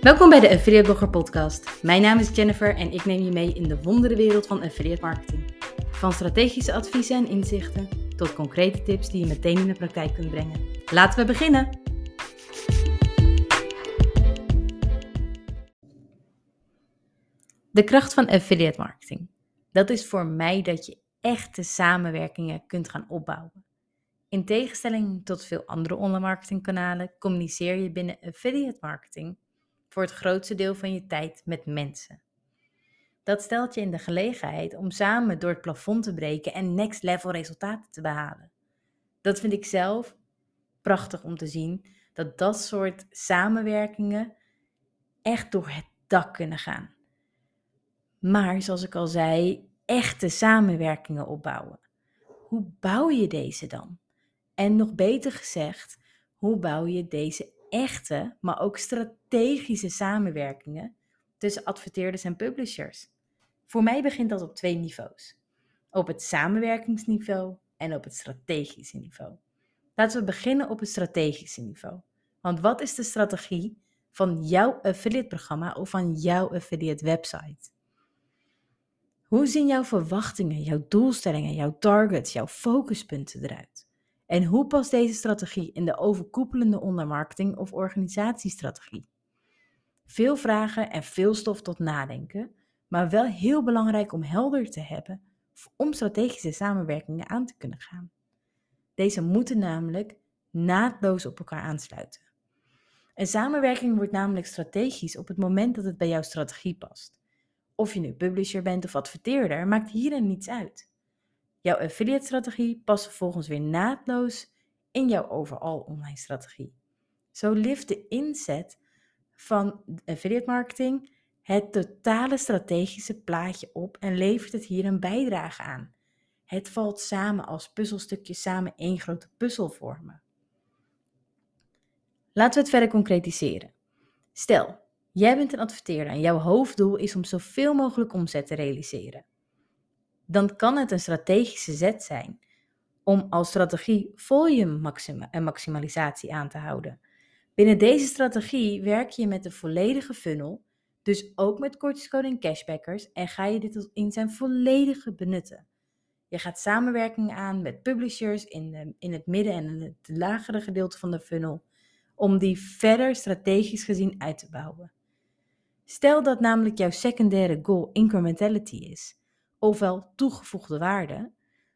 Welkom bij de Affiliate Blogger Podcast. Mijn naam is Jennifer en ik neem je mee in de wonderenwereld van affiliate marketing. Van strategische adviezen en inzichten tot concrete tips die je meteen in de praktijk kunt brengen. Laten we beginnen! De kracht van affiliate marketing. Dat is voor mij dat je echte samenwerkingen kunt gaan opbouwen. In tegenstelling tot veel andere online marketingkanalen communiceer je binnen affiliate marketing voor het grootste deel van je tijd met mensen. Dat stelt je in de gelegenheid om samen door het plafond te breken en next level resultaten te behalen. Dat vind ik zelf prachtig om te zien, dat dat soort samenwerkingen echt door het dak kunnen gaan. Maar zoals ik al zei, echte samenwerkingen opbouwen. Hoe bouw je deze dan? En nog beter gezegd, hoe bouw je deze echte, maar ook strategische samenwerkingen tussen adverteerders en publishers. Voor mij begint dat op twee niveaus. Op het samenwerkingsniveau en op het strategische niveau. Laten we beginnen op het strategische niveau. Want wat is de strategie van jouw affiliate programma of van jouw affiliate website? Hoe zien jouw verwachtingen, jouw doelstellingen, jouw targets, jouw focuspunten eruit? En hoe past deze strategie in de overkoepelende ondermarketing of organisatiestrategie? Veel vragen en veel stof tot nadenken, maar wel heel belangrijk om helder te hebben om strategische samenwerkingen aan te kunnen gaan. Deze moeten namelijk naadloos op elkaar aansluiten. Een samenwerking wordt namelijk strategisch op het moment dat het bij jouw strategie past. Of je nu publisher bent of adverteerder, maakt hierin niets uit. Jouw affiliate strategie past vervolgens weer naadloos in jouw overal online strategie. Zo lift de inzet van affiliate marketing het totale strategische plaatje op en levert het hier een bijdrage aan. Het valt samen als puzzelstukjes samen één grote puzzel vormen. Laten we het verder concretiseren. Stel, jij bent een adverteerder en jouw hoofddoel is om zoveel mogelijk omzet te realiseren dan kan het een strategische zet zijn om als strategie volume en maximalisatie aan te houden. Binnen deze strategie werk je met de volledige funnel, dus ook met kortingscode en cashbackers, en ga je dit in zijn volledige benutten. Je gaat samenwerking aan met publishers in, de, in het midden en het lagere gedeelte van de funnel, om die verder strategisch gezien uit te bouwen. Stel dat namelijk jouw secundaire goal incrementality is ofwel toegevoegde waarde,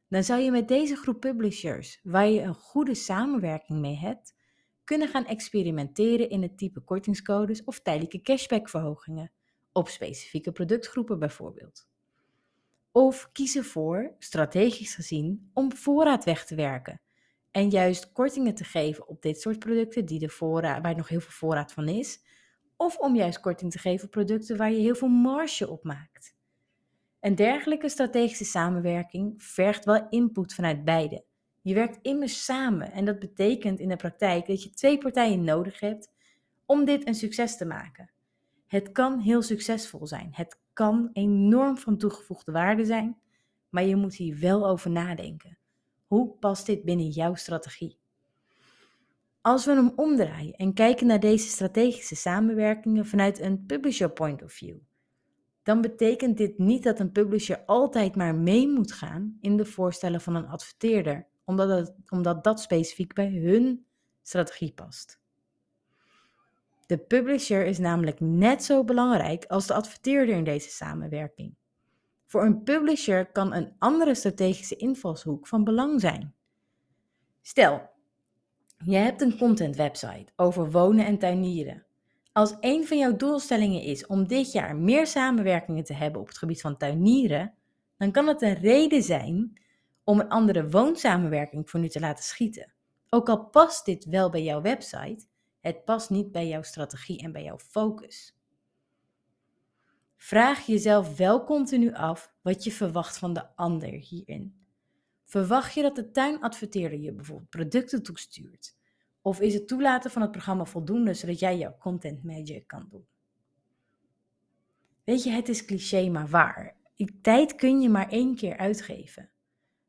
dan zou je met deze groep publishers, waar je een goede samenwerking mee hebt, kunnen gaan experimenteren in het type kortingscodes of tijdelijke cashbackverhogingen, op specifieke productgroepen bijvoorbeeld. Of kiezen voor, strategisch gezien, om voorraad weg te werken en juist kortingen te geven op dit soort producten die de voorraad, waar nog heel veel voorraad van is, of om juist korting te geven op producten waar je heel veel marge op maakt. Een dergelijke strategische samenwerking vergt wel input vanuit beide. Je werkt immers samen en dat betekent in de praktijk dat je twee partijen nodig hebt om dit een succes te maken. Het kan heel succesvol zijn. Het kan enorm van toegevoegde waarde zijn, maar je moet hier wel over nadenken. Hoe past dit binnen jouw strategie? Als we hem omdraaien en kijken naar deze strategische samenwerkingen vanuit een publisher point of view, dan betekent dit niet dat een publisher altijd maar mee moet gaan in de voorstellen van een adverteerder, omdat, het, omdat dat specifiek bij hun strategie past. De publisher is namelijk net zo belangrijk als de adverteerder in deze samenwerking. Voor een publisher kan een andere strategische invalshoek van belang zijn. Stel, je hebt een content website over wonen en tuinieren. Als een van jouw doelstellingen is om dit jaar meer samenwerkingen te hebben op het gebied van tuinieren, dan kan het een reden zijn om een andere woonsamenwerking voor nu te laten schieten. Ook al past dit wel bij jouw website, het past niet bij jouw strategie en bij jouw focus. Vraag jezelf wel continu af wat je verwacht van de ander hierin. Verwacht je dat de tuinadverteerder je bijvoorbeeld producten toestuurt? Of is het toelaten van het programma voldoende zodat jij jouw content magic kan doen? Weet je, het is cliché, maar waar. Tijd kun je maar één keer uitgeven.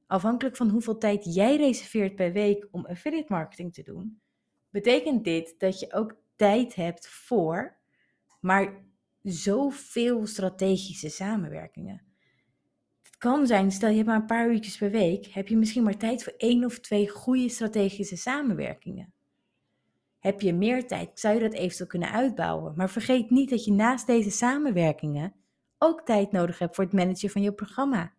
Afhankelijk van hoeveel tijd jij reserveert per week om affiliate marketing te doen, betekent dit dat je ook tijd hebt voor maar zoveel strategische samenwerkingen. Het kan zijn, stel je hebt maar een paar uurtjes per week, heb je misschien maar tijd voor één of twee goede strategische samenwerkingen. Heb je meer tijd, zou je dat eventueel kunnen uitbouwen. Maar vergeet niet dat je naast deze samenwerkingen ook tijd nodig hebt voor het managen van je programma.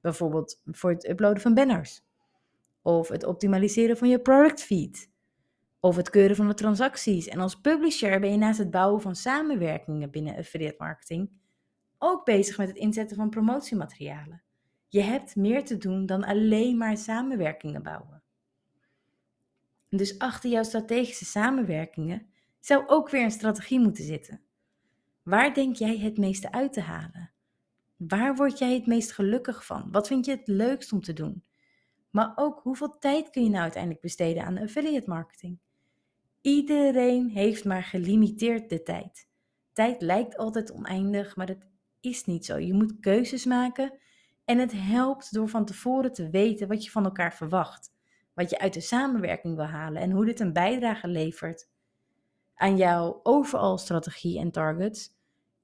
Bijvoorbeeld voor het uploaden van banners. Of het optimaliseren van je product feed. Of het keuren van de transacties. En als publisher ben je naast het bouwen van samenwerkingen binnen affiliate marketing ook bezig met het inzetten van promotiematerialen. Je hebt meer te doen dan alleen maar samenwerkingen bouwen. Dus achter jouw strategische samenwerkingen zou ook weer een strategie moeten zitten. Waar denk jij het meeste uit te halen? Waar word jij het meest gelukkig van? Wat vind je het leukst om te doen? Maar ook hoeveel tijd kun je nou uiteindelijk besteden aan affiliate marketing? Iedereen heeft maar gelimiteerd de tijd. Tijd lijkt altijd oneindig, maar dat is niet zo. Je moet keuzes maken en het helpt door van tevoren te weten wat je van elkaar verwacht, wat je uit de samenwerking wil halen en hoe dit een bijdrage levert aan jouw overal strategie en targets.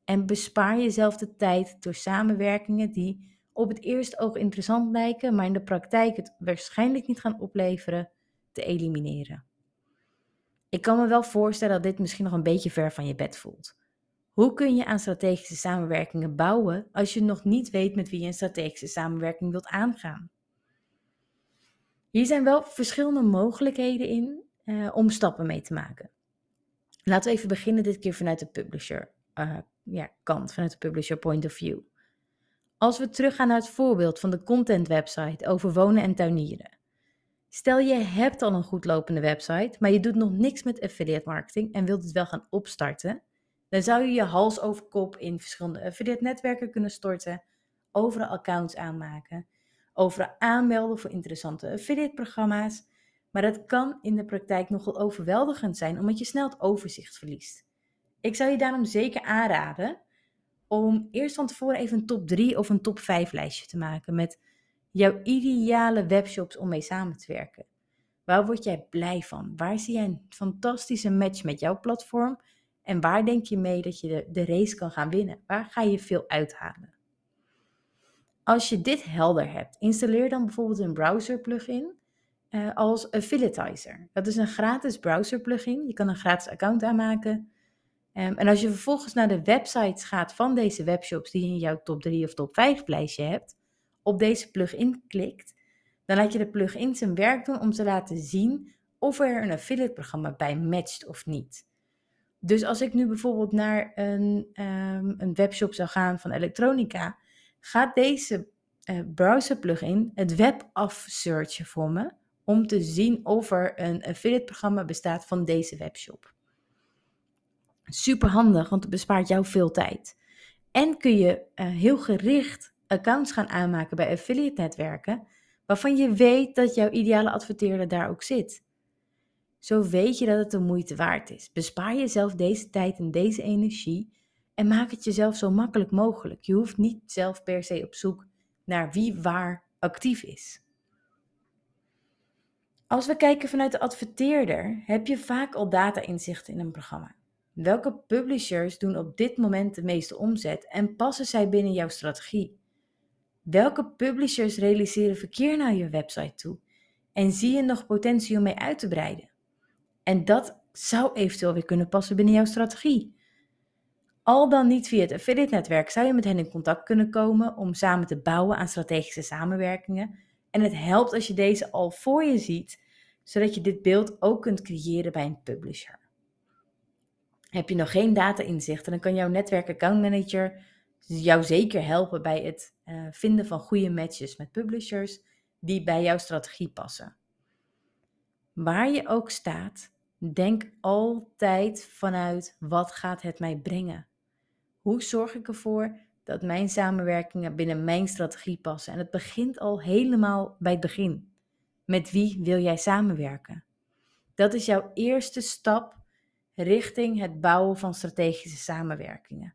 En bespaar jezelf de tijd door samenwerkingen die op het eerste oog interessant lijken, maar in de praktijk het waarschijnlijk niet gaan opleveren, te elimineren. Ik kan me wel voorstellen dat dit misschien nog een beetje ver van je bed voelt. Hoe kun je aan strategische samenwerkingen bouwen als je nog niet weet met wie je een strategische samenwerking wilt aangaan? Hier zijn wel verschillende mogelijkheden in uh, om stappen mee te maken. Laten we even beginnen dit keer vanuit de publisher uh, ja, kant, vanuit de publisher point of view. Als we teruggaan naar het voorbeeld van de content website over wonen en tuinieren. Stel je hebt al een goed lopende website, maar je doet nog niks met affiliate marketing en wilt het wel gaan opstarten, dan zou je je hals over kop in verschillende affiliate netwerken kunnen storten, overal accounts aanmaken, overal aanmelden voor interessante affiliate programma's. Maar dat kan in de praktijk nogal overweldigend zijn, omdat je snel het overzicht verliest. Ik zou je daarom zeker aanraden om eerst van tevoren even een top 3 of een top 5 lijstje te maken met jouw ideale webshops om mee samen te werken. Waar word jij blij van? Waar zie jij een fantastische match met jouw platform? En waar denk je mee dat je de race kan gaan winnen? Waar ga je veel uithalen? Als je dit helder hebt, installeer dan bijvoorbeeld een browser plugin uh, als Affiliatizer. Dat is een gratis browser plugin. Je kan een gratis account aanmaken. Um, en als je vervolgens naar de websites gaat van deze webshops die je in jouw top 3 of top 5 lijstje hebt, op deze plugin klikt, dan laat je de plugin zijn werk doen om te laten zien of er een affiliate programma bij matcht of niet. Dus als ik nu bijvoorbeeld naar een, um, een webshop zou gaan van elektronica, gaat deze uh, browser plugin het web afsearchen voor me om te zien of er een affiliate programma bestaat van deze webshop. Super handig, want het bespaart jou veel tijd. En kun je uh, heel gericht accounts gaan aanmaken bij affiliate netwerken, waarvan je weet dat jouw ideale adverteerder daar ook zit. Zo weet je dat het de moeite waard is. Bespaar jezelf deze tijd en deze energie en maak het jezelf zo makkelijk mogelijk. Je hoeft niet zelf per se op zoek naar wie waar actief is. Als we kijken vanuit de adverteerder, heb je vaak al data-inzichten in een programma. Welke publishers doen op dit moment de meeste omzet en passen zij binnen jouw strategie? Welke publishers realiseren verkeer naar je website toe en zie je nog potentie om mee uit te breiden? En dat zou eventueel weer kunnen passen binnen jouw strategie. Al dan niet via het affiliate netwerk zou je met hen in contact kunnen komen om samen te bouwen aan strategische samenwerkingen. En het helpt als je deze al voor je ziet, zodat je dit beeld ook kunt creëren bij een publisher. Heb je nog geen data-inzichten, dan kan jouw netwerk account manager jou zeker helpen bij het uh, vinden van goede matches met publishers die bij jouw strategie passen. Waar je ook staat, denk altijd vanuit wat gaat het mij brengen? Hoe zorg ik ervoor dat mijn samenwerkingen binnen mijn strategie passen? En het begint al helemaal bij het begin. Met wie wil jij samenwerken? Dat is jouw eerste stap richting het bouwen van strategische samenwerkingen.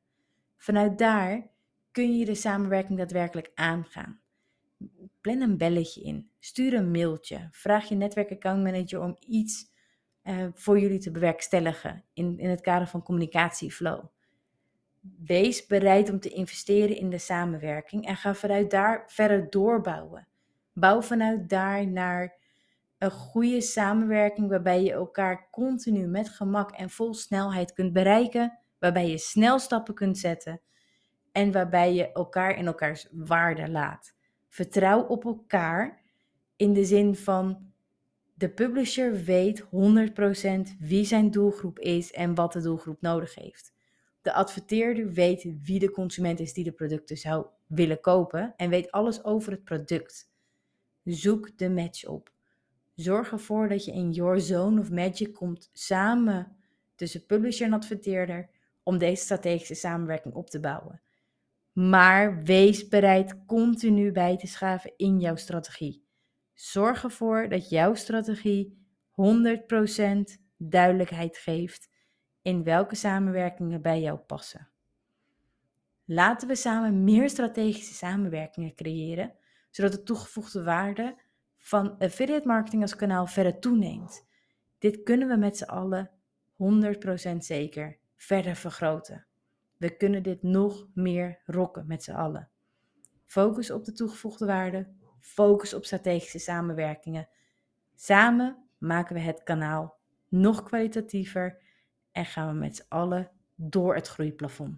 Vanuit daar kun je de samenwerking daadwerkelijk aangaan. Plan een belletje in, stuur een mailtje, vraag je netwerkaccountmanager om iets uh, voor jullie te bewerkstelligen in, in het kader van communicatieflow. Wees bereid om te investeren in de samenwerking en ga vanuit daar verder doorbouwen. Bouw vanuit daar naar een goede samenwerking waarbij je elkaar continu met gemak en vol snelheid kunt bereiken, waarbij je snel stappen kunt zetten en waarbij je elkaar in elkaars waarde laat. Vertrouw op elkaar in de zin van de publisher weet 100% wie zijn doelgroep is en wat de doelgroep nodig heeft. De adverteerder weet wie de consument is die de producten zou willen kopen en weet alles over het product. Zoek de match op. Zorg ervoor dat je in your zone of magic komt samen tussen publisher en adverteerder om deze strategische samenwerking op te bouwen. Maar wees bereid continu bij te schaven in jouw strategie. Zorg ervoor dat jouw strategie 100% duidelijkheid geeft in welke samenwerkingen bij jou passen. Laten we samen meer strategische samenwerkingen creëren, zodat de toegevoegde waarde van affiliate marketing als kanaal verder toeneemt. Dit kunnen we met z'n allen 100% zeker verder vergroten. We kunnen dit nog meer rocken met z'n allen. Focus op de toegevoegde waarde, focus op strategische samenwerkingen. Samen maken we het kanaal nog kwalitatiever en gaan we met z'n allen door het groeiplafond.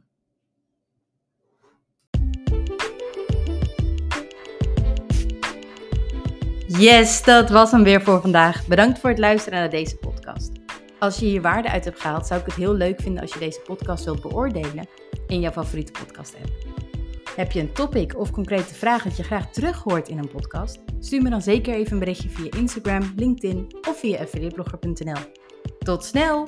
Yes, dat was hem weer voor vandaag. Bedankt voor het luisteren naar deze podcast. Als je hier waarde uit hebt gehaald, zou ik het heel leuk vinden als je deze podcast wilt beoordelen in jouw favoriete podcast app. Heb je een topic of concrete vraag dat je graag terug hoort in een podcast? Stuur me dan zeker even een berichtje via Instagram, LinkedIn of via affiliateblogger.nl. Tot snel!